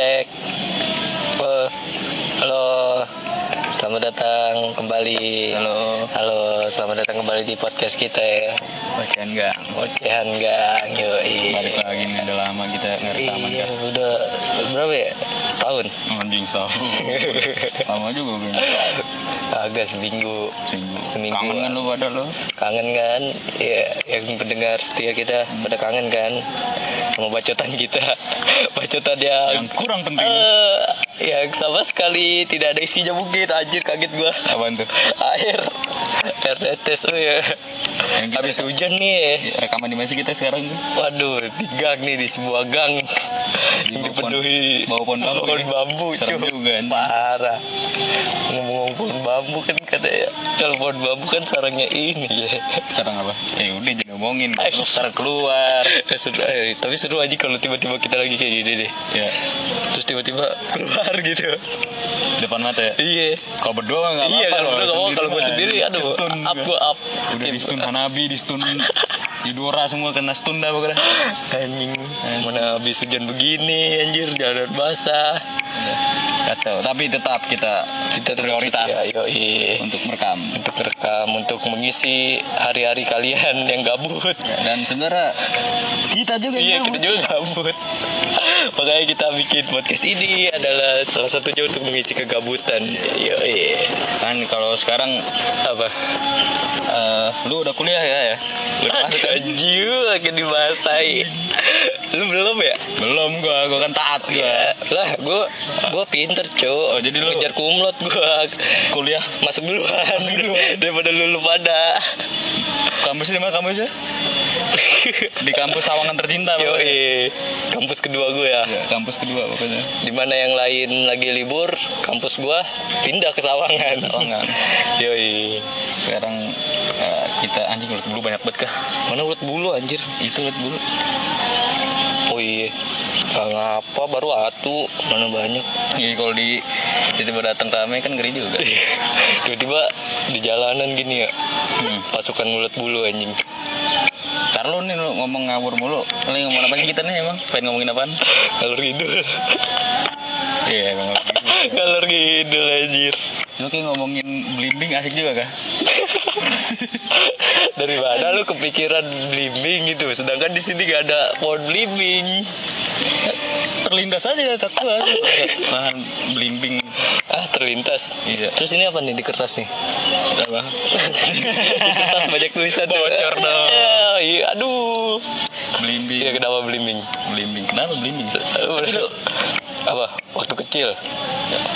cek. Oh, halo. Selamat datang kembali. Halo. Halo, selamat datang kembali di podcast kita ya. Bacain enggak? Ocehan gang, yoi. Balik lagi nih udah lama kita nggak rekaman Iya, kan. udah berapa ya? Setahun. Anjing tahu. lama juga gue. Agak seminggu. Seminggu. Kangen kan lu pada lu? Kangen kan? Ya, yang pendengar setia kita pada kangen kan? Sama bacotan kita. Bacotan yang Yang kurang penting. Eh, yang sama sekali tidak ada isinya mungkin anjir kaget gua Apaan tuh? air air tetes oh ya Yang kita habis hujan nih rekaman di mana sih kita sekarang? waduh di gang nih di sebuah gang yang bawah pohon- dipenuhi pohon bambu pohon ya? bambu Serem cuy. juga, parah ngomong-ngomong pohon bambu kan katanya kalau pohon bambu kan sarangnya ini ya Sekarang apa? Eh udah jangan ngomongin. Lu sekarang keluar. Eh, seru, eh, tapi seru aja kalau tiba-tiba kita lagi kayak gini deh Ya. terus tiba-tiba keluar gitu Depan mata ya. iya Kalau berdua nggak iya kalau udah ngomong sendiri kalau gue sendiri aduh di-stun up gue up Udah di stun Hanabi, di stun Yudora semua kena stun dah pokoknya. anjing mana habis hujan begini anjir jalan basah Kacau. Tapi tetap kita kita prioritas ya, yoi. untuk merekam. untuk merekam untuk mengisi hari-hari kalian yang gabut Dan sebenarnya kita juga iya yang kita juga gabut makanya kita bikin podcast ini adalah salah satunya untuk mengisi kegabutan. Yoi. kan kalau sekarang apa? Eh, lu udah kuliah ya ya? Udah masuk kan? anjir akan dibahas tai. Lu belum ya? Belum gua gua kan taat gua. Ya, lah gue gue pinter cuy Oh, jadi lu- ngejar kumlot gue kuliah? Masuk duluan. Daripada lu lu pada. Kampusnya di mana kampusnya di kampus Sawangan tercinta yo pokoknya. kampus kedua gue ya. Ya, kampus kedua pokoknya. Di mana yang lain lagi libur kampus gue pindah ke Sawangan. Sawangan. yoi. Sekarang eh, kita anjing ulet bulu banyak banget kah? Mana ulet bulu anjir? Itu ulet bulu. Oh iya. Gak ngapa baru atu. Mana banyak. Jadi kalau di tiba-tiba datang rame kan ngeri juga. Tiba-tiba di jalanan gini ya. Hmm. pasukan ulet bulu anjing Ntar lu nih lu ngomong ngawur mulu Lu ngomong apa sih kita nih emang? Pengen ngomongin apaan? Galur ngidul Iya emang Galur ngidul anjir Lu kayak ngomongin blimbing asik juga kah? Dari mana lu kepikiran blimbing gitu Sedangkan di sini gak ada pohon blimbing Terlindas aja tak gua Bahan blimbing Ah terlintas Iya. Terus ini apa nih di kertas nih Apa? Di kertas banyak tulisan. Bocor dong. Iya, iya, Aduh Blimbing Iya kenapa blimbing Blimbing Kenapa blimbing? Apa Waktu kecil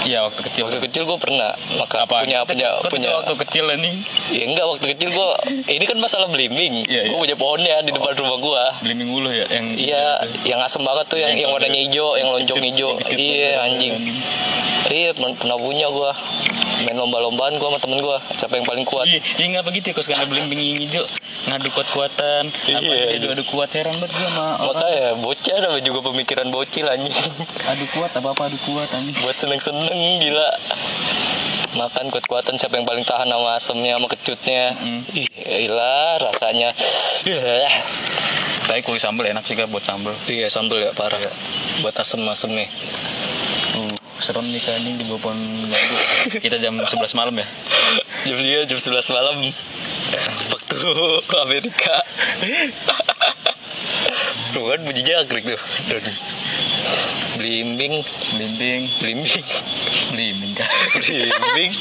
Iya waktu kecil Waktu kecil gue pernah maka Apa? punya punya Kok punya waktu kecil ini ya enggak waktu kecil gue ini kan masalah blimbing Iya, gue iya. punya pohonnya di depan rumah gue Blimbing ulu ya yang Iya, yang asem banget tuh, yang Yang yang warnanya hijau, yang lonjong hijau. Iya, anjing. Iya, pernah punya gua. Main lomba-lombaan gua sama temen gua. Siapa yang paling kuat? Iya, iya ngapa gitu ya? Kok sekarang blimbing yang hijau ngadu kuat-kuatan. Apa Iya, gitu iya. adu kuat heran banget sama orang. Makanya bocah ada juga pemikiran bocil anjing. Adu kuat apa-apa adu kuat anjing. Buat seneng-seneng gila. Makan kuat-kuatan siapa yang paling tahan sama asemnya sama kecutnya. Mm. Ih, gila rasanya. Iya. Tapi kulit sambal enak sih kak buat sambal. Iya, sambel ya parah. Buat asem-asemnya. Uh, serem nih kan anjing di bawah. Kita jam 11 malam ya. Jam dia jam 11 malam. Waktu Amerika. Tuh kan bunyinya agrik tuh. Blimbing, Blimbing, blimbing, blimbing kak. blimbing,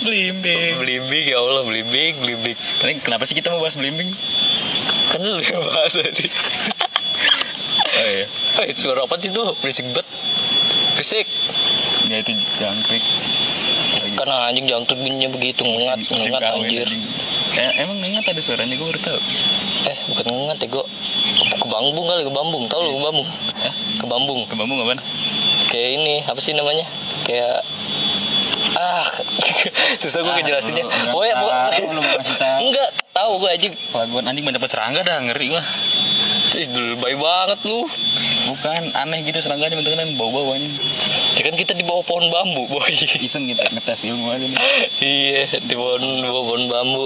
blimbing. blimbing ya Allah blimbing, blimbing. Ini kenapa sih kita mau bahas blimbing? Kan lu yang bahas tadi. Oh iya. Eh suara apa sih tuh? Berisik bet. Berisik. Ya itu jangkrik. Kan anjing jangkrik bunyinya begitu ngengat, ngengat anjir. anjing. Eh, emang ngengat ada suaranya gue baru tahu. Eh bukan ngengat ya gue. Kebambung kali kebambung. Tahu lu kebambung? Hah? Kebambung. Ke bambu ngapain? kayak ini apa sih namanya kayak ah susah gue Ah, ngejelasinnya nggak pokoknya enggak tahu gue aja Laguan anjing banyak banget serangga dah ngeri gua. Ih, lebay banget lu Bukan aneh gitu serangganya bentuknya bau-bau anjing. ya kan kita di bawah pohon bambu boy Iseng kita ngetes ilmu aja nih. iya di pohon di bawah pohon bambu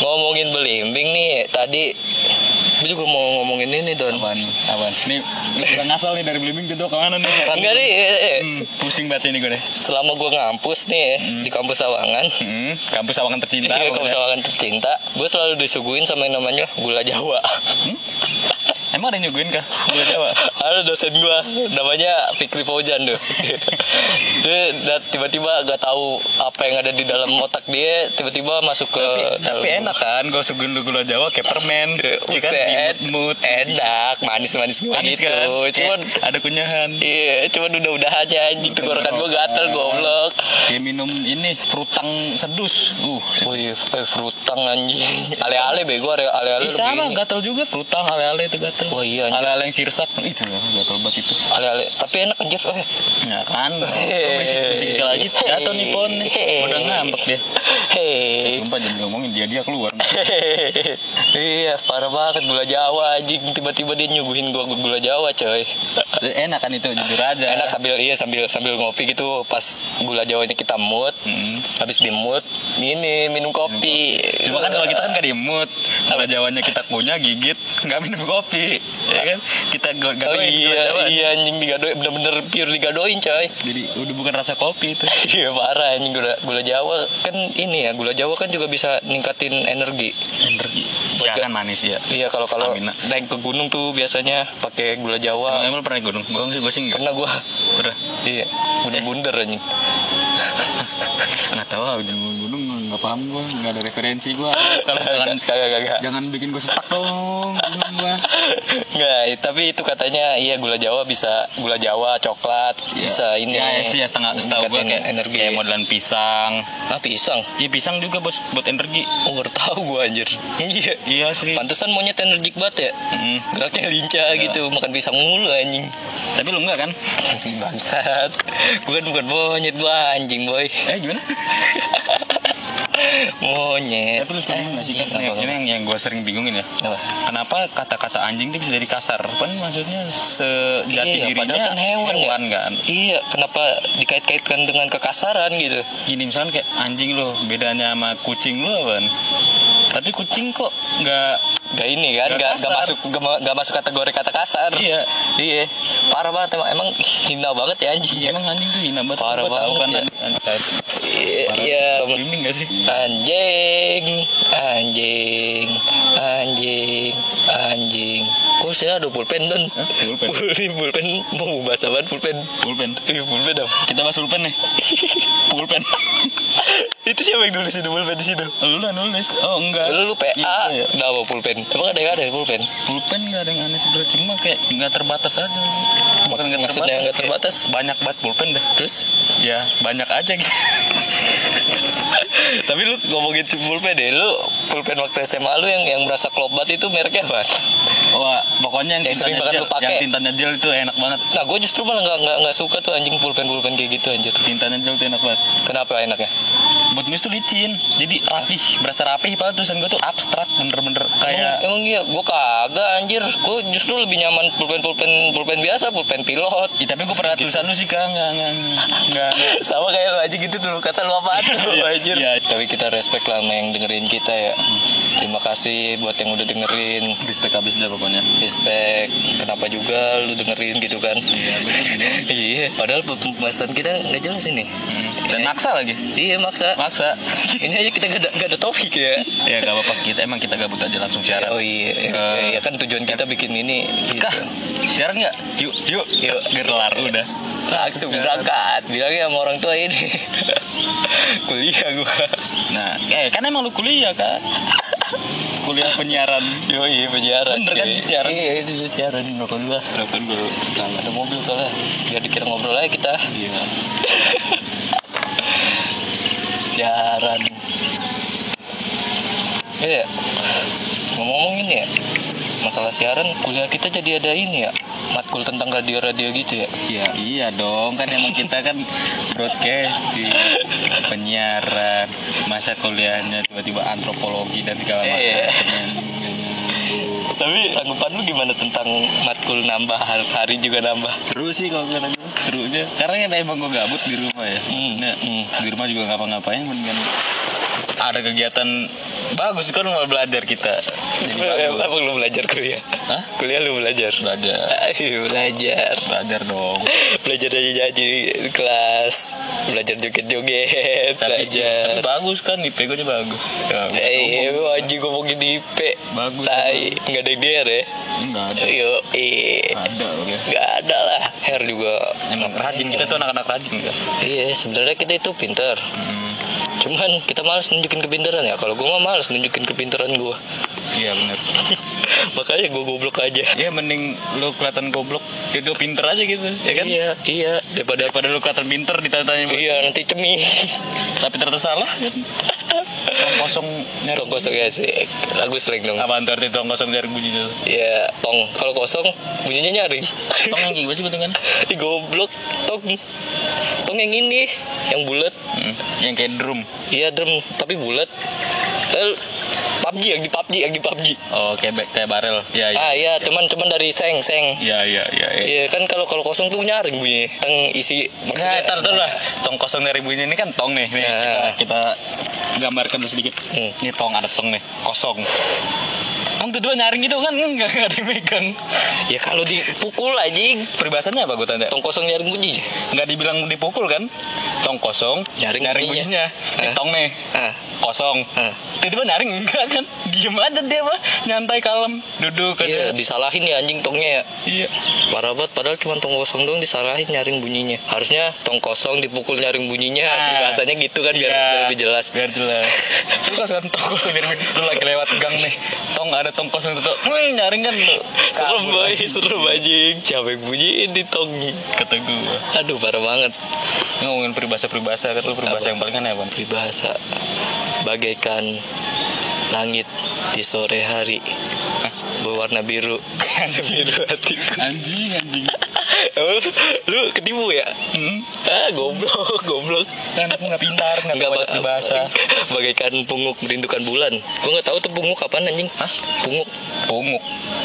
ngomongin belimbing nih tadi gue juga mau ngomongin ini don Apaan? Apaan? Nih, udah ngasal nih dari Blimbing tuh ke mana nih? Enggak nih eh, eh, Hmm, pusing banget ini gue deh. selama gue ngampus nih ya, di kampus Sawangan Hmm, kampus Sawangan tercinta. Iya, kampus Sawangan tercinta gue selalu disuguhin sama yang namanya gula Jawa Emang ada yang nyuguhin kah? Jawa. ada dosen gue namanya Fikri Faujan tuh dia tiba-tiba gak tahu apa yang ada di dalam otak dia tiba-tiba masuk ke dalam Tapi enak kan, gue suguhin gula Jawa kayak permen. Iya kan? Buset. Imut-imut. enak manis-manis gue Manis gitu kan? cuman ada kunyahan. iya cuman udah-udah aja anjing tenggorokan gue gatel goblok Kayak minum ini frutang sedus. Uh, Oh iya, eh, frutang anjing. Ale-ale bego, ale- ale-ale. Lebih sama gatel juga frutang ale-ale itu gatel. Oh iya. Ale-ale yang sirsak itu gatel banget itu. Ale-ale, tapi enak anjir. Oh, Ya kan, berisik-berisik sekali lagi jatuh nih pon. Udah ngambek dia. Hei. Sumpah jangan ngomongin dia dia keluar. iya, parah banget gula Jawa anjing. Tiba-tiba dia nyuguhin gua gula Jawa, coy. Enak kan itu jujur aja. Enak sambil iya sambil sambil ngopi gitu pas gula Jawanya kita mood. Hmm. Habis di mood, ini minum kopi. Cuma kan kalau kita kan gak dimut Kalau Jawanya kita punya gigit nggak minum kopi ya kan? Kita Oh gadoin gula iya, iya anjing digadoin bener-bener pure digadoin coy. Jadi udah bukan rasa kopi itu. Iya parah anjing. Gula gula Jawa kan ini ya gula Jawa kan juga bisa ningkatin energi. Energi. Ya kan manis ya. Iya kalau kalau naik ke gunung tuh biasanya pakai gula Jawa. Emang lu pernah gunung? Gue sih, gue sih Pernah gua. Pernah. Iya bunder-bunder anjing. Nggak tahu ah, udah gunung nggak paham gue Nggak ada referensi gue Kalau jangan Kagak kagak. Jangan bikin gue setak dong Bingung gue Enggak, tapi itu katanya iya gula Jawa bisa gula Jawa, coklat, bisa ini. Ya, ya sih ya setengah setahu gue kayak energi. kayak modelan pisang Ah, pisang. Iya pisang juga buat buat energi Oh, baru tahu gua anjir. Iya. Iya sih Pantesan monyet energik banget ya. Mm. Geraknya lincah gitu, makan pisang mulu anjing. Tapi lu enggak kan? Bangsat. Bukan bukan monyet gua anjing, boy. Eh gimana? Monyet. Tapi lu setuju nggak sih kan? Apa, Ini, yang, yang gue sering bingungin ya. Apa? Kenapa kata-kata anjing itu bisa jadi kasar? Kan maksudnya sejati Iya, dirinya kan hewan, ya. kan. Iya, kenapa dikait-kaitkan dengan kekasaran gitu? Gini misalnya kayak anjing lo bedanya sama kucing lo apaan? Tapi kucing kok nggak Gak ini kan, Gak gak, gak masuk gak, gak masuk kategori kata kasar. Iya. Iya. Parah banget emang, emang hina banget ya anjing. Ya, emang anjing tuh hina banget. Parah tahu banget kan. ya. Iya, iya. Bimbing gak sih? Anjing, anjing, anjing, anjing. Kok sih ada pulpen? Hah? Pulpen? Pulpen, pulpen. Mau bahas apaan pulpen? Pulpen. Iya, pulpen apa? Kita bahas pulpen nih. pulpen. itu siapa yang nulis itu pulpen di situ? lu lah nulis. Oh enggak. Lu lu PA, Iya, udah apa pulpen? Emang ada yang ada ya pulpen? Pulpen nggak ada yang aneh sebenarnya cuma kayak nggak terbatas aja. Bukan nggak Maksudnya nggak terbatas? Banyak banget pulpen deh. Terus? Ya banyak aja gitu. Tapi lu ngomongin pulpen deh, lu pulpen waktu SMA lu yang yang merasa klop banget itu mereknya apa? Wah pokoknya yang Yang sering banget lu pakai. yang tintanya gel itu enak banget. Nah, gue justru malah nggak nggak suka tuh anjing pulpen pulpen kayak gitu anjir. Tintanya gel itu enak banget. Kenapa enaknya? Buat nulis tuh licin, jadi rapih, berasa rapih. Padahal tulisan gue tuh abstrak, bener-bener Emang, kayak emang iya, gue kagak anjir. Gue justru lebih nyaman pulpen pulpen pulpen biasa, pulpen pilot. Ih, tapi gue pernah tulisan lu sih kan nggak nggak nggak. Sama kayak lu aja gitu dulu kata lu apa tuh Iya, anjir. iya. Tapi kita respect lah sama yang dengerin kita ya. Terima kasih buat yang udah dengerin. Respect abis dah pokoknya. Respect. Kenapa juga lu dengerin gitu kan? Iya, iya, padahal pembahasan kita nggak jelas ini. Hmm. Dan maksa lagi. Iya maksa. Maksa. Ini aja kita gak ada, gak ada topik ya. ya gak apa-apa kita emang kita gabut aja langsung siaran. Oh iya, Eh, ya kan tujuan kita bikin ini. Gitu. Kah? Siaran nggak? Yuk, yuk, Yuk. Gelar udah. Langsung berangkat. Bilangnya sama orang tua ini. Kuliah gua. Nah, eh kan emang lu kuliah kan? Kuliah penyiaran. Yo iya penyiaran. Bener kan, siaran? Iya itu siaran rokok gua. Telepon dulu. Ada mobil soalnya. Biar dikira ngobrol aja kita. Iya. Siaran. Iya. Ngomong-ngomong ini ya. Masalah siaran, kuliah kita jadi ada ini ya. Matkul tentang radio-radio gitu ya. Iya, iya dong kan emang kita kan broadcasting, penyiaran, masa kuliahnya tiba-tiba antropologi dan segala macam. Iya. Tapi tanggapan lu gimana tentang matkul nambah hari, juga nambah? Seru sih kalau kata gue, serunya. Karena kan emang gue gabut di rumah ya. Hmm, hmm. di rumah juga ngapa-ngapain mendingan ada kegiatan bagus kan malah belajar kita Jadi Eh, bagus. Apa lu belajar kuliah? Hah? Kuliah lu belajar? Belajar. Ayo belajar Belajar dong. Belajar aja di kelas Belajar joget-joget Tapi, Belajar tapi bagus kan IP gue nya bagus. Ya, nggak Eh, lu anjing ngomongin di IP Bagus, Tai, nggak ada yang DR ya? Enggak ada. Yo, eh Ada oke. Nggak ada lah Hair juga Emang rajin kita tuh anak-anak rajin kan. Iya, sebenarnya kita itu pinter Hmm. Cuman kita males nunjukin kepintaran ya Kalau gue mah males nunjukin kepintaran gue Iya benar. Makanya gue goblok aja Ya mending lu kelihatan goblok, itu pinter aja gitu, ya kan? Iya, iya Daripada Daripada lu kelihatan pinter ditanya Iya, nanti cemi tapi ternyata salah kan? Tong kosong nyari Tong kosong ya sih. Lagu slang dong. Apa arti tong kosong nyari bunyi itu? Ya, tong. Kalau kosong bunyinya nyaring. Tong yang gimana sih bentukan? Ih goblok. Tong. Tong yang ini Yang bulat. Hmm, yang kayak drum. Iya drum. Tapi bulat PUBG yang di PUBG Yang di PUBG Oh, kayak kayak barel. Iya, iya. Ah iya cuman cuman dari seng seng Iya, iya, iya. iya. Iya kan kalau kalau kosong tuh nyaring bunyinya Teng isi Nah, tar dulu lah. Tong kosong dari bunyi ini kan tong nih. Nih, Nah. kita, kita gambarkan sedikit. Hmm. Ini tong ada tong nih, kosong. Tong kedua nyaring gitu kan enggak ada yang megang. Ya kalau dipukul anjing Peribahasanya apa gue tanya? Tong kosong nyaring bunyinya Enggak dibilang dipukul kan? Tong kosong, Nyaring nyaring bunyinya. bunyinya. Ini Ah. tong nih, Ah kosong. Ah. Tiba-tiba nyaring enggak kan? Diem aja dia mah, nyantai kalem, duduk kan. Iya disalahin ya anjing tongnya ya Iya. Parah banget padahal cuma tong kosong dong disalahin nyaring bunyinya Harusnya tong kosong dipukul nyaring bunyinya Ah. Bahasanya gitu kan biar, Iya. biar lebih jelas Biar jelas. Lu kan tong kosong nyaring bunyi. Lu lagi lewat gang nih. Tong ada tong kosong tuh. Hmm, nyaring kan lu. Serem boy, serem Siapa yang bunyiin di tong Kata gua. Aduh parah banget ngomongin peribahasa-peribahasa kan lu peribahasa Apa? yang paling aneh apa? Peribahasa Bagaikan langit di sore hari Berwarna biru Sebiru hatiku Anjing, anjing. Lu ketipu ya? Hmm. Ah goblok, goblok Kan aku nggak pintar, nggak tahu ba- peribahasa. Bagaikan punguk merindukan bulan Gue gak tahu tuh punguk kapan anjing Hah? Punguk Punguk.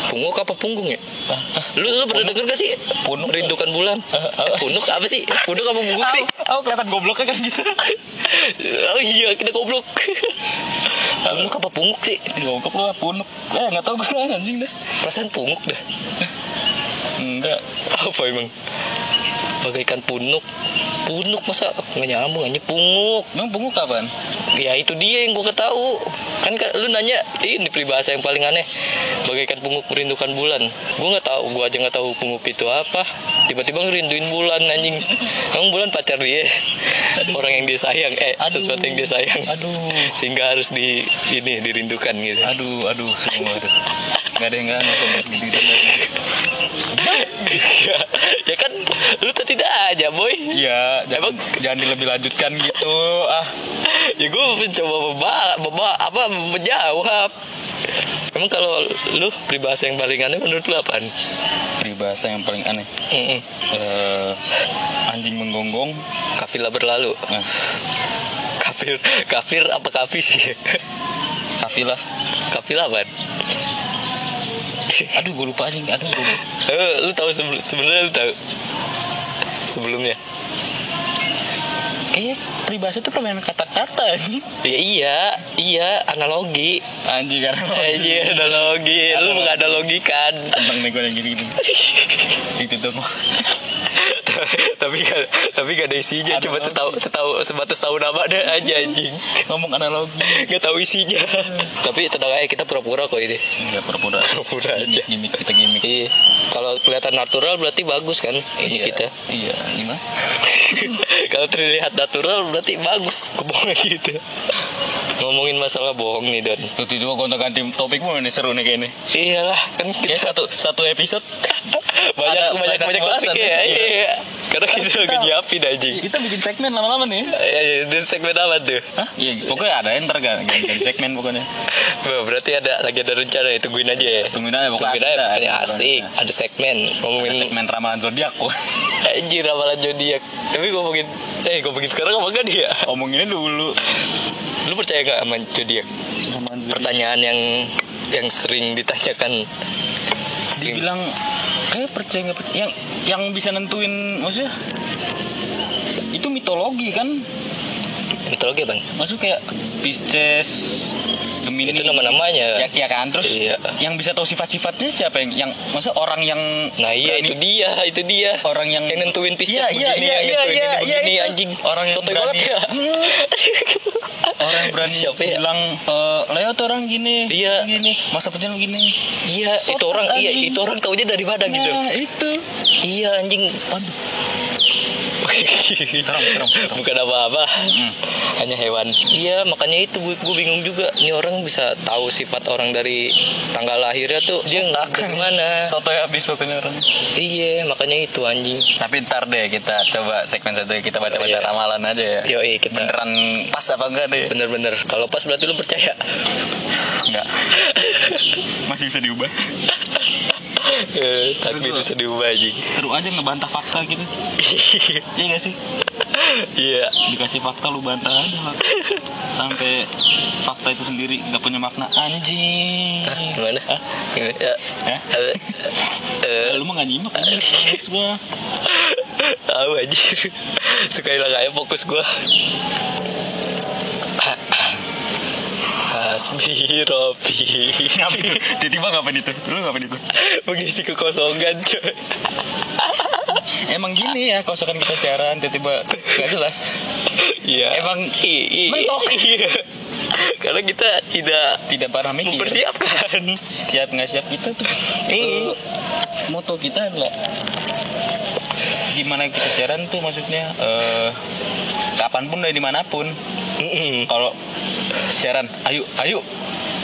Punguk apa punggung ya? Ah. Lu lu pernah denger gak sih? Punuk. Merindukan bulan Ah, ah. Eh, Punuk apa sih? Punuk apa punguk sih? Aku kelihatan gobloknya kan gitu. Oh iya kita goblok Punuk apa punguk sih? Goblok lu punuk. Eh nggak tahu gue anjing dah. Perasaan punguk dah Enggak. Apa emang? Bagaikan punuk Punuk masa nggak nyambung anjing punguk Emang punguk kapan? Ya itu dia yang gue ketahu Kan ka- lu nanya Ini peribahasa yang paling aneh Bagaikan punguk merindukan bulan Gue nggak tahu Gue aja nggak tahu punguk itu apa Tiba-tiba ngerinduin bulan anjing Emang bulan pacar dia Orang yang dia sayang Eh Aduh. sesuatu yang dia sayang Aduh. Sehingga harus di Ini dirindukan gitu Aduh, aduh, semua aduh. Gak ada yang nggak gitu. Ya, ya kan Lu tadi dah aja boy Iya, jangan, Emang? jangan dilebih lanjutkan gitu. Ah, Ya gue mencoba meba, meba, apa menjawab Emang kalau lu peribahasa yang paling aneh menurut lu apaan? peribahasa yang paling aneh. Mm-mm. Eh, anjing menggonggong. Kafilah berlalu Nah, Kafir Kafir apa kafi sih? kafilah. Kafilah apaan? Aduh, gue lupa anjing. Aduh, gue lupa. Eh, lu tahu sebel- sebenarnya lu tahu sebelumnya Kayaknya peribahasa itu permainan kata-kata anjing. ya iya iya analogi Anjing kan. Iya analogi lu bukan analogi kan Seneng nih gue yang gini-gini. Itu tuh. tapi gak tapi gak ada isinya cuma setahu setahu sebatas tahu nama deh aja anjing Ngomong analogi. Gak tahu isinya Tapi tenang aja kita pura-pura kok ini Enggak pura-pura. Pura-pura aja Gimik, gimik, kita gimik. Iya Kalau kelihatan natural berarti bagus kan Ini Iya. kita Iya, gimana? Kalau terlihat natural berarti bagus Kebohongan gitu Ngomongin masalah bohong nih Dan Tuh tiba gue untuk ganti topik mulu nih seru nih kayaknya. Iyalah kan kita satu satu episode banyak ada banyak banyak banyak topik ya. ya. Iya. iya. Karena kita lagi nyiapin anjing. kita bikin segmen lama-lama nih. Ya, ya, di segmen apa tuh? Hah? Iya, pokoknya ada yang ntar kan ganti segmen pokoknya. Wah, berarti ada lagi ada rencana ya tungguin aja ya. Tungguin aja pokoknya Tungguin aja, ada, ada asik. Ada segmen Ada ngomongin segmen ramalan zodiak kok. anjir ramalan zodiak. Tapi ngomongin eh ngomongin sekarang apa enggak dia? Omonginnya dulu. Lu percaya gak sama zodiak? Pertanyaan yang yang sering ditanyakan. Dibilang kayak percaya nggak percaya? Yang yang bisa nentuin maksudnya? Itu mitologi kan? Mitologi bang. maksud kayak Pisces Gemini Itu nama-namanya. ya, ya kan terus Iya. yang bisa tahu sifat-sifatnya siapa yang yang maksudnya orang yang Nah iya berani- itu dia, itu dia. orang yang yang nentuin Pisces Iya, iya, begini, iya, yang iya, iya, iya, begini itu. anjing. Orang yang Sotoy berani. banget ya. orang yang berani Siapa ya? bilang eh, Leo tuh orang gini Iya. gini masa pencen gini Iya, itu Sotoy, orang iya anjing. itu orang taunya dari mana gitu. nah itu Iya anjing. Aduh. serem serem serem Bukan apa-apa. Hanya hewan. Iya, makanya itu gue, gue bingung juga. Ini orang bisa tahu sifat orang dari tanggal lahirnya tuh dia nggak dari mana. sotoy habis pokoknya orang Iya, makanya itu anjing. tapi ntar deh kita coba segmen satu kita baca-baca Iya. ramalan aja ya Yoi, kita beneran pas apa enggak deh bener-bener. Kalau pas berarti lu percaya. enggak masih bisa diubah Eh, Takdir bisa diubah anjing. seru aja ngebantah fakta gitu iya gak sih Iya. dikasih fakta lu bantah aja sampai fakta itu sendiri nggak punya makna anjing Gimana? Gimana? Ya. Hah? Eh, lu mah gak nyimak semua Tahu anjir. Sekali lagi aja fokus gua. Hasbi Robi. Tiba-tiba ngapain itu? Lu ngapain itu? Mengisi kekosongan coy emang gini ya kosokan kita siaran tiba-tiba gak jelas. Iya. Emang i, i, mentok. Iya. Karena kita tidak tidak pernah mikir. mempersiapkan. Siap nggak siap kita tuh. Iya. eh, moto kita adalah gimana kita siaran tuh maksudnya eh kapan pun dari di mana pun. Mm-mm. kalau siaran ayo ayo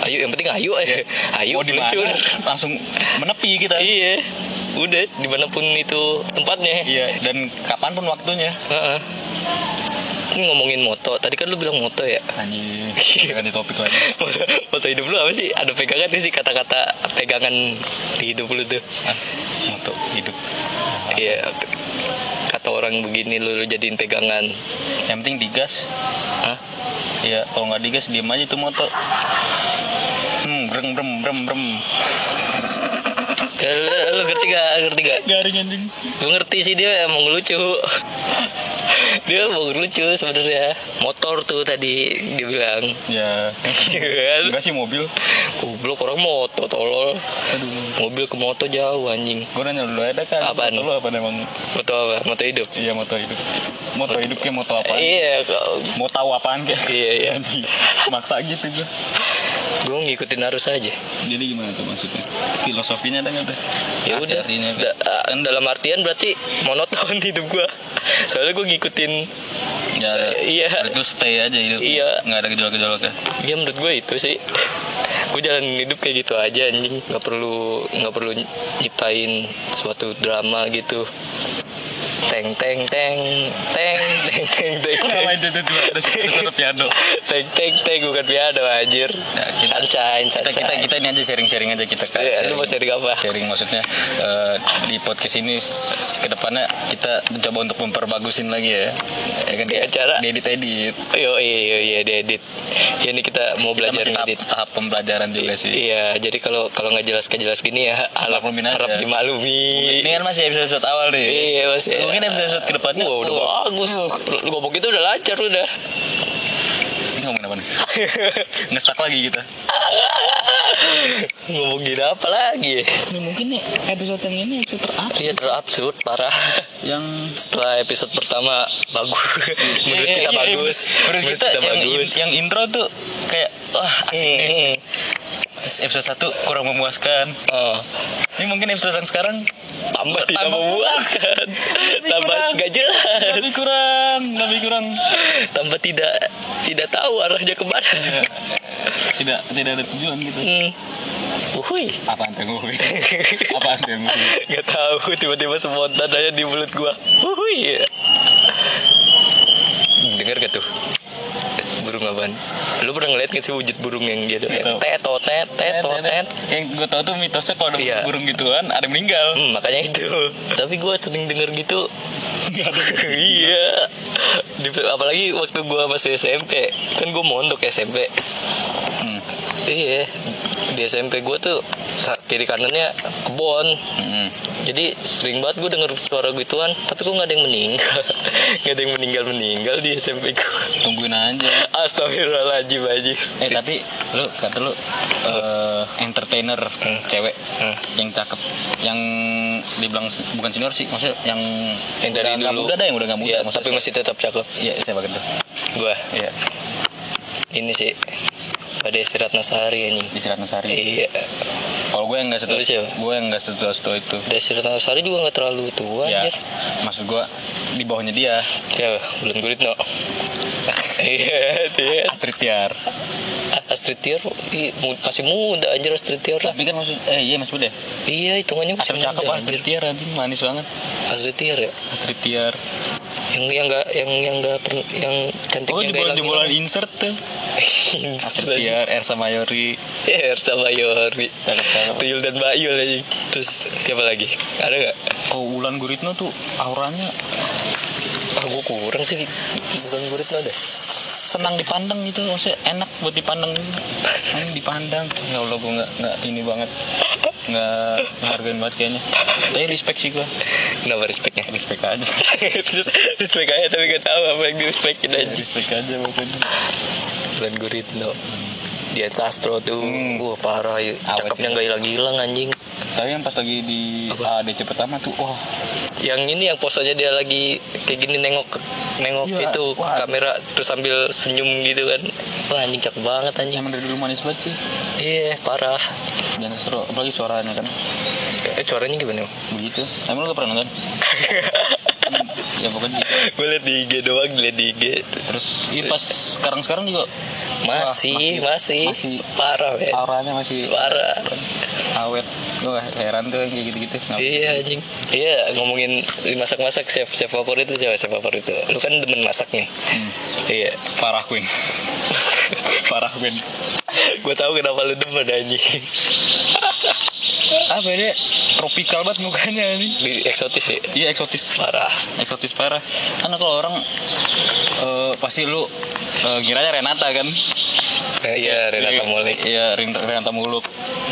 Ayo yang penting ayo aja Ayo mau mana? meluncur. Langsung menepi kita. Iya. Udah di mana pun itu tempatnya. Iya dan kapan pun waktunya. Heeh. Ini ngomongin moto Tadi kan lu bilang moto ya anjing ganti topik lagi Moto, moto hidup lu apa sih? Ada pegangan sih kata-kata pegangan di hidup lu tuh? ah, moto hidup Iya Kata orang begini lu, lu jadiin pegangan yang penting digas Hah? Iya, kalau nggak digas diem aja tuh moto. Hmm, brem brem brem brem. Eh, Lu, lu ngerti gak? Ngerti gak? Garing anjing. Gue ngerti sih dia emang lucu Dia emang lucu sebenarnya Motor tuh tadi dia bilang Ya. Kan? Enggak sih mobil. Goblok orang moto tolol Aduh. Mobil ke moto jauh anjing Gue nanya dulu ada kan. Apaan? Moto lu apa emang? Moto apa? Moto hidup Iya moto hidup. Moto hidup kayak moto apaan? Iya Mau tahu apaan kayak? Iya, iya. Maksa gitu gue. Gue ngikutin arus aja Jadi gimana tuh maksudnya? Filosofinya ada nggak tuh? ya udah. Da- ah, dalam artian berarti monoton hidup gua soalnya gue ngikutin Ya, iya. Berarti lu stay aja hidup. Iya. Nggak ada gejolak-gejolak ya. ya menurut gue itu sih gue jalanin hidup kayak gitu aja anjing nggak perlu nggak perlu nyiptain suatu drama gitu teng teng teng teng teng teng teng tuh tuh? Ada ada suara piano. teng teng teng bukan piano anjir Nah, kita- sunshine kita kita kita ini aja sharing-sharing aja kita kan. Lu mau sharing apa? Sharing maksudnya eh, di podcast ini ke depannya kita mencoba untuk memperbagusin lagi ya. Ya kan Kayak cara- edit edit. Yo iya iya iya diedit. Ya ini kita mau Kita belajar tahap, ngedit. tahap pembelajaran juga sih. Iya, jadi kalau kalau nggak jelas nggak jelas gini ya harap harap dimaklumi. Ini kan masih episode awal nih. Iya masih. Mungkin episode ke depannya. Wah udah oh, bagus. Lu ngomong gitu udah lancar udah. Ini ngomongin apa nih? Ngestak lagi kita. Ngomongin apa lagi? Ini mungkin nih episode yang ini episode terakhir Iya terabsurd parah. yang Setelah episode pertama bagus, menurut kita bagus, Menurut kita, yang, bagus. yang intro tuh kayak wah asik nih. Terus episode 1 kurang memuaskan. Oh, Ini mungkin episode yang sekarang tambah tidak Tambah- memuaskan, tambah kurang. nggak jelas, lebih kurang, lebih kurang. tambah tidak tidak tahu arahnya ke mana. Ya, tidak tidak ada tujuan gitu. Hmm. Uhuy. Apaan tuh gue? Apaan tuh gue? Gak tahu tiba-tiba spontan aja di mulut gua. Uhuy. Dengar gak tuh? Burung apaan? Lu pernah ngeliat gak sih wujud burung yang gitu? Nggak tahu. Tet, tet, tet, tet. Yang gue tau tuh mitosnya kalau ada Iya. burung gituan ada yang meninggal. Hmm, makanya itu. Tapi gua sering denger gitu. Iya. Apalagi waktu gua masih SMP. Kan gua mondok SMP. Hmm. Iya. Di SMP gua tuh kiri kanannya kebon. Mm. jadi sering banget gue denger suara gituan tapi kok nggak ada yang meninggal? Nggak ada yang meninggal meninggal di SMP gue tungguin aja. Astagfirullahaladzim aja eh tapi lu kata lu eh, entertainer cewek Hmm. yang cakep yang dibilang bukan senior sih maksudnya yang yang dari udah dulu. muda dah yang udah nggak muda maksudnya tapi masih tetap cakep. Iya siapa gitu gue iya. Ini sih pada Ratna Sari anjing. Di Sirat Nusari iya. Kalau gue yang nggak siapa? gue yang nggak setua setua itu. Desi Ratna Sari juga nggak terlalu tua ya anjir. Maksud gue di bawahnya dia. Ya bulan gurit no. Iya dia. Astrid Tiar. Astrid Tiar masih muda anjir Astrid Tiar lah. Tapi kan maksud eh iya mas Budi iya hitungannya masih Astrid cakep muda Astrid anjir. Tiar anjing manis banget. Astrid Tiar ya? Astrid Tiar yang yang nggak yang yang nggak yang cantiknya oh nggak jebolan jebolan insert tuh. Astrid Tiar Ersa Mayori. Ya, sama Yori Cakep-cakep. Tuyul dan Bayul aja Terus siapa lagi? Ada gak? kalau Ulan Guritno tuh auranya. Ah, gue kurang sih. Bukan gurit lo deh senang dipandang gitu maksudnya enak buat dipandang Anjing dipandang. Ya Allah gue nggak nggak ini banget nggak menghargain banget kayaknya. Tapi respect sih gue Kenapa respectnya? respect aja. Respect aja tapi gak tahu apa yang di respectin aja. respect aja pokoknya. Bukan gurit lo Dian Sastro tuh Hmm. Wah parah. Ya. Cakepnya sih. gak hilang-hilang anjing. Tapi yang pas lagi di ADC pertama tuh wah. Yang ini yang posenya dia lagi Kayak gini nengok Nengok Iya, itu wah. kamera Terus sambil senyum gitu kan Wah anjing cakep banget anjing. Yang dari dulu manis banget sih. Iya parah. Dan seru apalagi suaranya kan. Eh suaranya gimana? begitu. Emang lu gak pernah nonton? Ya pokoknya gitu. gue liat di IG doang liat di IG. Terus iya pas sekarang sekarang juga. Masih Wah, masih, masih. Parah men. Auranya masih parah. awet gue heran tuh kayak gitu-gitu. Iya anjing. Iya ngomongin masak-masak chef chef favorit itu siapa chef favorit itu lu kan demen masak nih. Hmm. iya. Parah Queen Parah Queen gue tahu kenapa lu demen anjing Apa dia Tropical banget mukanya nih di eksotis ya Iya eksotis. Parah. Eksotis parah. Karena kalau orang eh, Pasti lu eh, Ngiranya Renata kan? Eh, iya Renata Molek Iya Ren- Renata Muluk.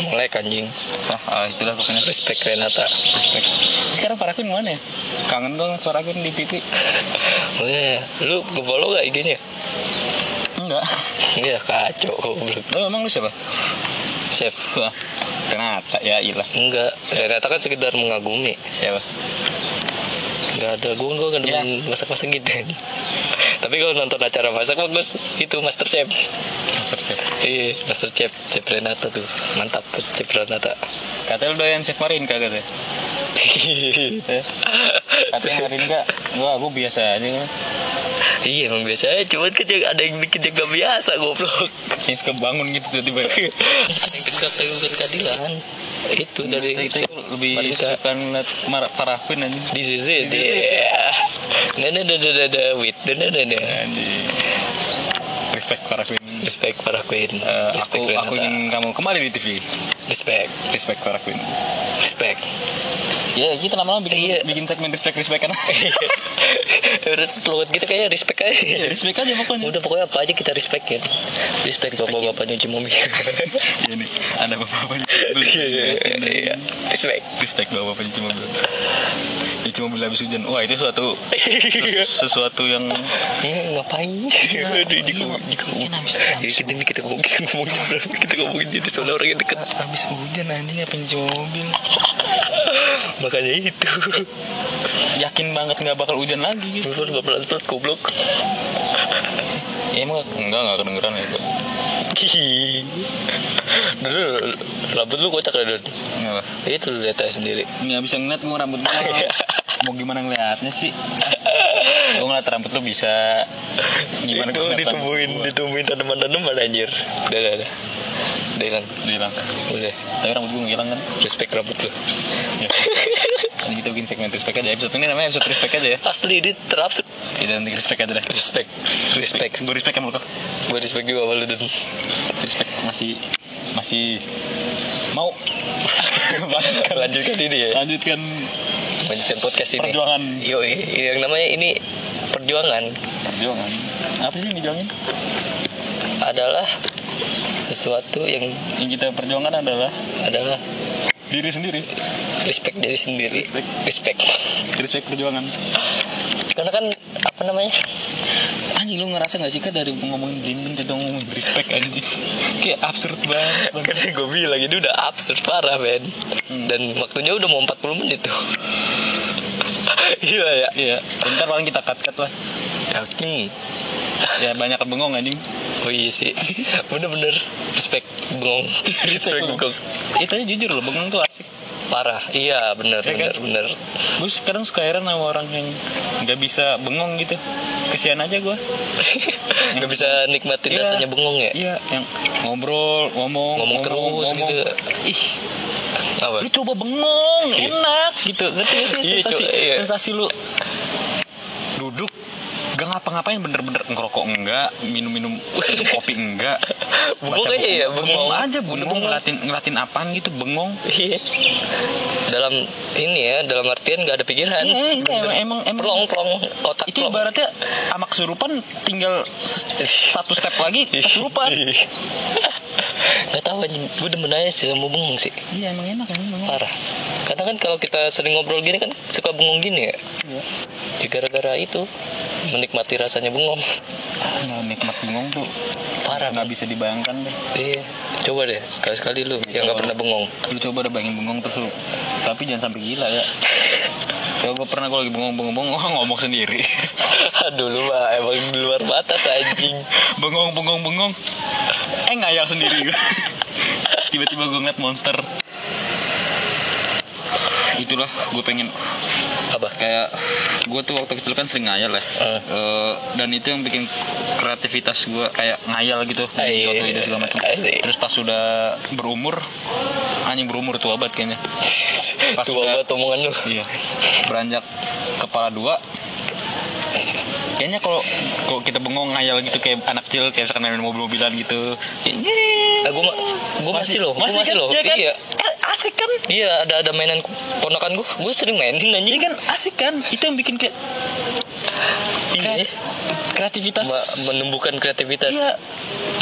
Molek anjing. Ah, ah, Itulah pokoknya. Respect Renata. Sekarang Farah Queen mana ya? Kangen dong suara Queen di TV oh, iya. lu nge-follow gak IG-nya? Enggak. Iya kacau goblok. Lu emang lu siapa? Chef Renata ya ilah. Enggak. Renata kan sekedar mengagumi. Siapa? Gak ada, gue gue gak demen masak-masak gitu. Tapi kalau nonton acara masak bagus Itu Master Chef. Master Chef. Iya, Master Chef. Chef Renata tuh. Mantap, Chef Renata. Katanya lu doyan Chef Marin kagak tuh? Katanya Marin kak Wah gue biasa aja Iya emang biasa aja Cuman kan yang ada yang bikin yang gak biasa goblok Yang suka bangun gitu tiba-tiba Ada yang tegak bukan keadilan Itu dari Kita lebih Marika. suka ngeliat Mar- Queen aja is it yeah. Nah nah nah nah nah nah Wait Nah nah nah nah. Respect Queen Respect para queen Eh, Respect aku, Renata aku ingin kamu kembali di TV Respect Respect Farah Queen Respect Ya kita lama-lama bikin, Iya. bikin segmen respect respect kan Terus keluar kita kayak respect aja ya, Respect aja pokoknya Udah pokoknya apa aja kita respect ya Respect bapak-bapak nyuci mobil Iya nih Ada bapak-bapak Iya Respect Respect bapak-bapak nyuci mobil Nyuci mobil habis hujan Wah itu suatu ses- Sesuatu yang Hmm, ngapain? Di di Jadi kita kita ngomongin kita ngomongin kita ngomongin jadi soalnya orang yang deket. Habis hujan anjing apa nyuci mobil Makanya itu. Yakin banget nggak bakal hujan lagi gitu Lu nggak pelan pelan goblok. Ya emang enggak enggak kedengeran itu Dulu rambut lu kocak ya Don. Itu lu lihat aja sendiri. Nggak bisa ngeliat gue rambut Mau gimana ngeliatnya sih Gue ngeliat rambut lu bisa Gimana itu ngeliat ditumbuhin ditumbuhin tanaman-tanaman anjir. Udah udah udah. Udah hilang. Udah hilang Udah. Tapi rambut gue ngilang kan Respect rambut lu. Ya. Kita bikin segmen respect aja Episode ini namanya episode respect aja ya Asli ini terabsurd. Kita nanti respect aja deh Respect. Respect. Gue respect sama lu kok Gue respect juga sama lu Don. Respect masih Masih Mau Lanjutkan ini ya. Lanjutkan Lanjutkan podcast ini. Perjuangan. Yo, yang namanya ini perjuangan. Perjuangan. Apa sih yang dijuangin? adalah sesuatu yang yang kita perjuangkan adalah adalah diri sendiri. respect diri sendiri. Respect. Respect perjuangan. Karena kan apa namanya anjing lu ngerasa gak sih kan dari ngomongin dinding kita ngomongin respect anjing? Kayak absurd banget Bang. karena gue bilang ini udah absurd parah men. Dan waktunya udah mau 40 menit tuh. Gila ya. Iya. Bentar paling kita cut cut lah yakin ya banyak bengong anjing. Oh iya sih. Bener-bener. Respect bengong. Respect bengong. itu jujur loh bengong tuh parah. Iya bener Iya bener kan? bener gue sekarang suka heran sama orang yang nggak bisa bengong gitu. Kesian aja gue nggak bisa nikmatin Iya. rasanya bengong ya? Iya yang ngobrol ngomong Ngomong terus gitu. ih apa? lu coba bengong enak gitu. Ngerti gak sih Iya, sensasi? iya. sensasi lu duduk gak ngapa-ngapain bener-bener ngerokok enggak minum-minum minum kopi enggak Bengong aja ya, bengong bengong. aja bengong Bener-bener. ngelatin ngelatin apaan gitu bengong Iya. dalam ini ya dalam artian nggak ada pikiran Iya, iya, emang- emang- emang- plong plong otak itu plong. ibaratnya sama kesurupan tinggal satu step lagi kesurupan nggak tahu anjing. Gue demen aja sih sama bengong sih. Iya emang enak emang bengong parah. Karena kan kalau kita sering ngobrol gini kan suka bengong gini ya? Iya. ya gara-gara itu menikmati rasanya bengong Nah, nikmat bengong tuh parah nggak men. bisa dibayangkan deh. Iya. Coba deh sekali-sekali lu yang nggak pernah bengong lu coba udah bayangin bengong terus lu. Tapi jangan sampai gila ya kalau gue pernah gue lagi bengong bengong bengong ngomong sendiri. Aduh lu mah emang di luar batas anjing. Bengong bengong bengong. Eh ngayal sendiri gue tiba-tiba gue ngeliat monster. Itulah gue pengen apa kayak gue tuh waktu kecil kan sering ngayal ya Eh. Eh, dan itu yang bikin kreativitas gue kayak ngayal gitu Ah, iya, suatu iya. ide segala macam I see. terus pas sudah berumur anjing berumur tua banget kayaknya Pas tua banget omongan lu iya beranjak kepala dua kayaknya kalau kalau kita bengong ngayal gitu kayak anak kecil kayak misalkan main mobil-mobilan gitu kayak, eh, gue gue masih loh gue masih kan? loh Iya kan? Iya ada ada mainan ponakan gue gue sering mainin anjing. Iya kan? Asik kan? Itu yang bikin kayak iya. Kreativitas. Menumbuhkan kreativitas. Iya,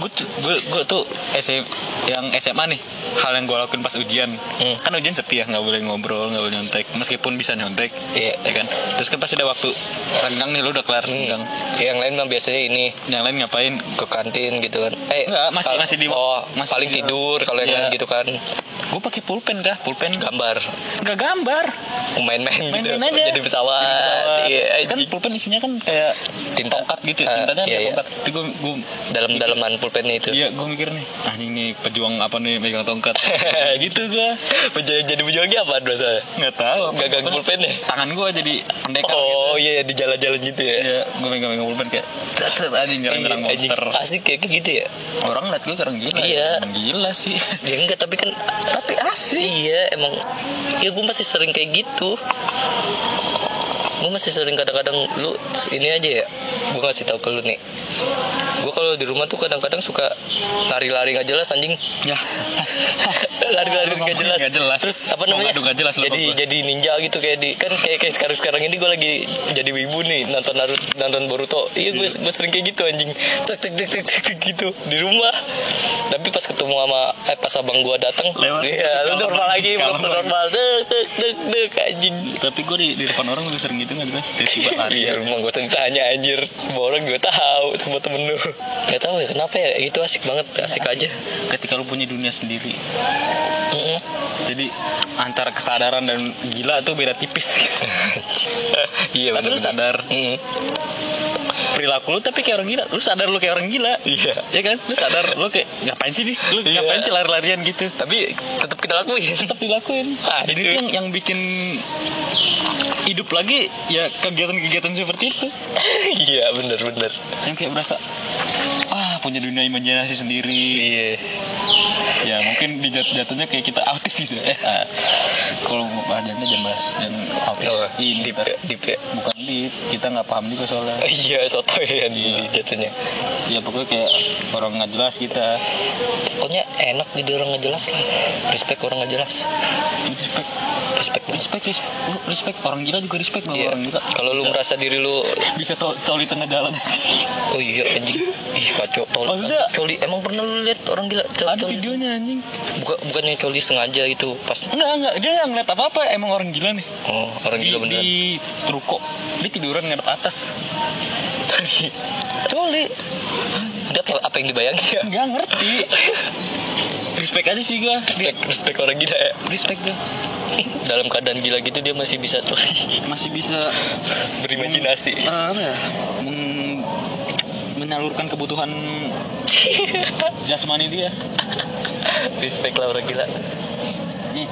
gue tuh, gue, gue tuh SM, yang SMA nih, hal yang gue lakuin pas ujian, Hmm. kan ujian sepi ya, nggak boleh ngobrol, nggak boleh nyontek, meskipun bisa nyontek, Iya. ya kan. Terus kan pasti ada waktu senggang nih, lu udah kelar Hmm. senggang, yang lain mah biasanya ini yang lain ngapain? ke kantin gitu kan eh Enggak, masih- masih di- oh masih paling di- tidur kalau yang Iya. lain gitu kan Gue pakai pulpen kah? Pulpen gambar nggak gambar, main-main gitu main-main aja. jadi pesawat, Jadi pesawat. Iya, kan pulpen isinya kan kayak Tinta. tongkat gitu, Ah, tintanya iya, kayak iya. tongkat. Gue, gue dalam-dalaman pulpennya itu Iya, gue mikir nih, ah ini pejuang apa nih megang tongkat, gitu gue. Pejuang- jadi pejuangnya apa dosa Nggak tahu. gagang pulpennya Tangan gue jadi pendekar oh gitu. iya di jalan-jalan gitu ya Iya, gue megang-megang pulpen kayak set anjing nyerang-nyerang monster. asik kayak gitu ya Orang ngeliat gue orang gila. Iya. ya. Gila sih. ya enggak tapi kan Tapi asik. iya emang ya gue masih sering kayak gitu gue masih sering kadang-kadang lu ini aja ya gue ngasih tahu ke lu nih. Gue kalau di rumah tuh kadang-kadang suka lari-lari nggak jelas anjing. Ya. lari-lari nggak jelas. Jelas. terus apa namanya? nggak jelas jadi gua. jadi ninja gitu kayak di kan kayak kayak sekarang sekarang ini gue lagi jadi wibu nih nonton Naruto nonton Boruto. Iya gue gue sering kayak gitu anjing. Cek cek cek cek cek gitu. Di rumah. Tapi pas ketemu sama eh, pas abang gue datang iya lu normal lagi, belum normal. Dek dek dek anjing. Tapi gue di, di depan orang lebih sering gitu nggak jelas. Tiba-tiba lari. Iya rumah gue tanya anjir Semua orang juga tahu Semua temen lu Gak tahu ya kenapa ya Itu asik banget Asik aja Ketika lu punya dunia sendiri. Mm-mm. Jadi antara kesadaran dan gila tuh beda tipis. Iya bener-bener. sadar Mm-mm. Perilaku lu tapi kayak orang gila. Lu sadar lu kayak orang gila. Iya. Ya kan? Lu sadar lu kayak ngapain sih nih? Lu Iya. ngapain sih lari-larian gitu? Tapi tetap kita lakuin tetap dilakuin. Ah, Jadi itu. yang yang bikin hidup lagi ya kegiatan-kegiatan seperti itu Iya bener-bener yang kayak berasa ah punya dunia imajinasi sendiri Iya ya mungkin di jat- jatuhnya kayak kita autis gitu eh ah, kalau mau bahasanya jangan bahas dan autis Oh, ini deep, ya, deep ya. bukan di kita nggak paham juga soalnya. Iya, soto ya di jatuhnya. ya pokoknya kayak orang nggak jelas kita. Pokoknya enak jadi orang nggak jelas lah. Respect orang nggak jelas. respect. Respect respect respect, Lu respect. orang gila juga respect sama Iya. orang gila. Kalau lu merasa diri lu bisa tol di tengah jalan. Oh iya anjing. Ih kacau tol Maksudnya- Coli Emang pernah lu lihat orang gila? Coli, ada coli? videonya anjing. Bukan, Bukannya coli sengaja itu Pas enggak enggak dia nggak ngeliat apa apa emang orang gila nih. Oh orang di, gila beneran. di ruko dia tiduran ngadep atas. Coli. Dia apa, apa yang dibayangin? Ya nggak ngerti. Respect aja sih gua. Respect, respect orang gila ya. Respect gua. Dalam keadaan gila gitu dia masih bisa coli masih bisa Berimajinasi. eh, apa ya? Meng- menyalurkan kebutuhan jasmani dia. Respect lah orang gila. Ih,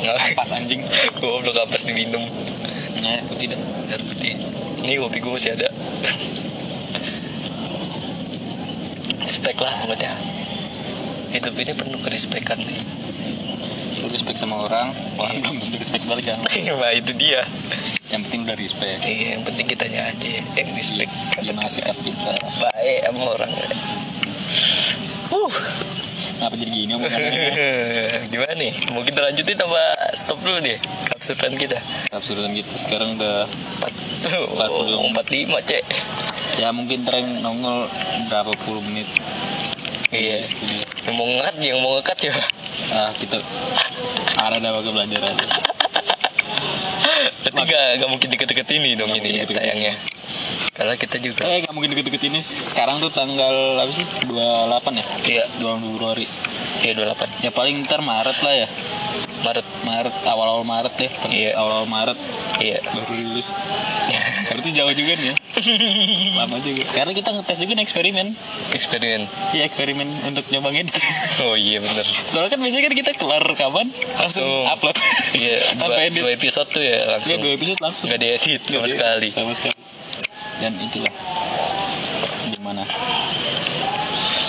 Nggak pas anjing. Goblok ampas diminum ya putih dah Air putih Ini kopi gue masih ada. Respect lah maksudnya. Hidup ini penuh kerespekan. Nih lu respect sama orang orang belum tentu respect balik kan? Nah itu dia. Yang penting udah respect. Iya, yang penting kitanya aja yang respect. gimana sikap kita? Baik sama orang. Uh, kenapa jadi gini omongannya? Gimana nih? Mau kita lanjutin apa stop dulu deh kapsulan kita? absurdan gitu sekarang udah Empat, oh, empat lima cek. ya mungkin tren nongol berapa puluh menit Iya. Jadi, Yang mau ngekat, yang mau ngekat ya. ah kita arah dah pakai belajar aja Berarti gak, gak mungkin deket-deket ini dong Nggak ini ya, deket-deket. tayangnya. Karena kita juga. eh nggak mungkin deket-deket ini sekarang tuh tanggal apa sih 28 ya Iya, 2 Februari iya 28 ya paling ntar Maret lah ya Maret. Maret awal-awal Maret deh Iya. awal-awal Maret Iya. baru rilis berarti jauh juga nih ya lama juga karena kita ngetes juga nih eksperimen Eksperimen. ya eksperimen untuk nyoba ngedit Oh iya bener. soalnya kan biasanya kan kita kelar kapan langsung Oh. upload Iya, dua, edit dua episode tuh ya ya langsung. dua episode langsung Gak diedit sama Nggak sekali. sama sekali dan itulah gimana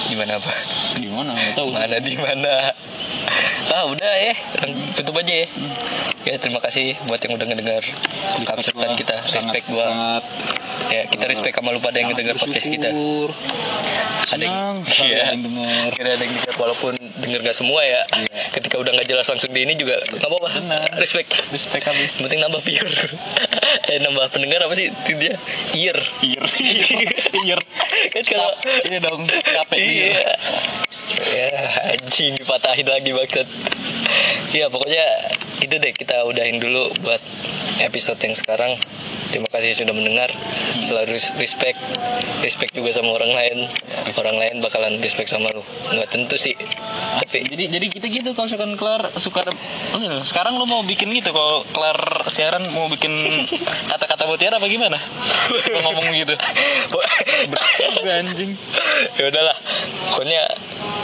Gimana apa? gimana nggak tahu Mana di mana? Ah udah ya, tutup aja ya. Ya terima kasih buat yang udah ngedengar kapsulan gua. kita. Respect gua. sangat Ya kita respect sama lu pada yang ngedengar podcast kita. Ada yang, iya. ada yang dengar Kira ada yang denger walaupun denger gak semua ya. Iya. Ketika udah nggak jelas langsung di ini juga nggak apa-apa. Respect. respect habis penting nambah viewer. eh nambah pendengar apa sih itu dia? Ear. Iya, iya. Kan kalau Iya dong, capek iya. Ya anjing dipatahin lagi maksud. Iya pokoknya itu deh kita udahin dulu buat episode yang sekarang. Terima kasih sudah mendengar. Selalu res- respect, respect juga sama orang lain. Orang lain bakalan respect sama lu. Nggak tentu sih. Tapi Jadi jadi kita gitu kalau misalkan kelar suka ada ini loh, sekarang lu mau bikin gitu kalau kelar siaran mau bikin kata-kata mutiara apa gimana? Suka ngomong gitu. Anjing. ya udahlah. Pokoknya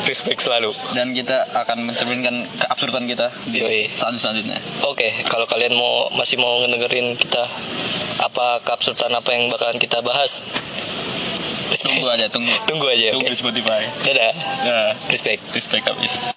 respect selalu. Dan kita akan mencerminkan keabsurdan kita di selanjutnya. Oke, kalau kalian mau masih mau ngedengerin kita apa keabsurdan apa yang bakalan kita bahas, Tunggu aja, tunggu. tunggu aja. Tunggu Oke. di Spotify. Dadah. Nah, Respect. respect habis.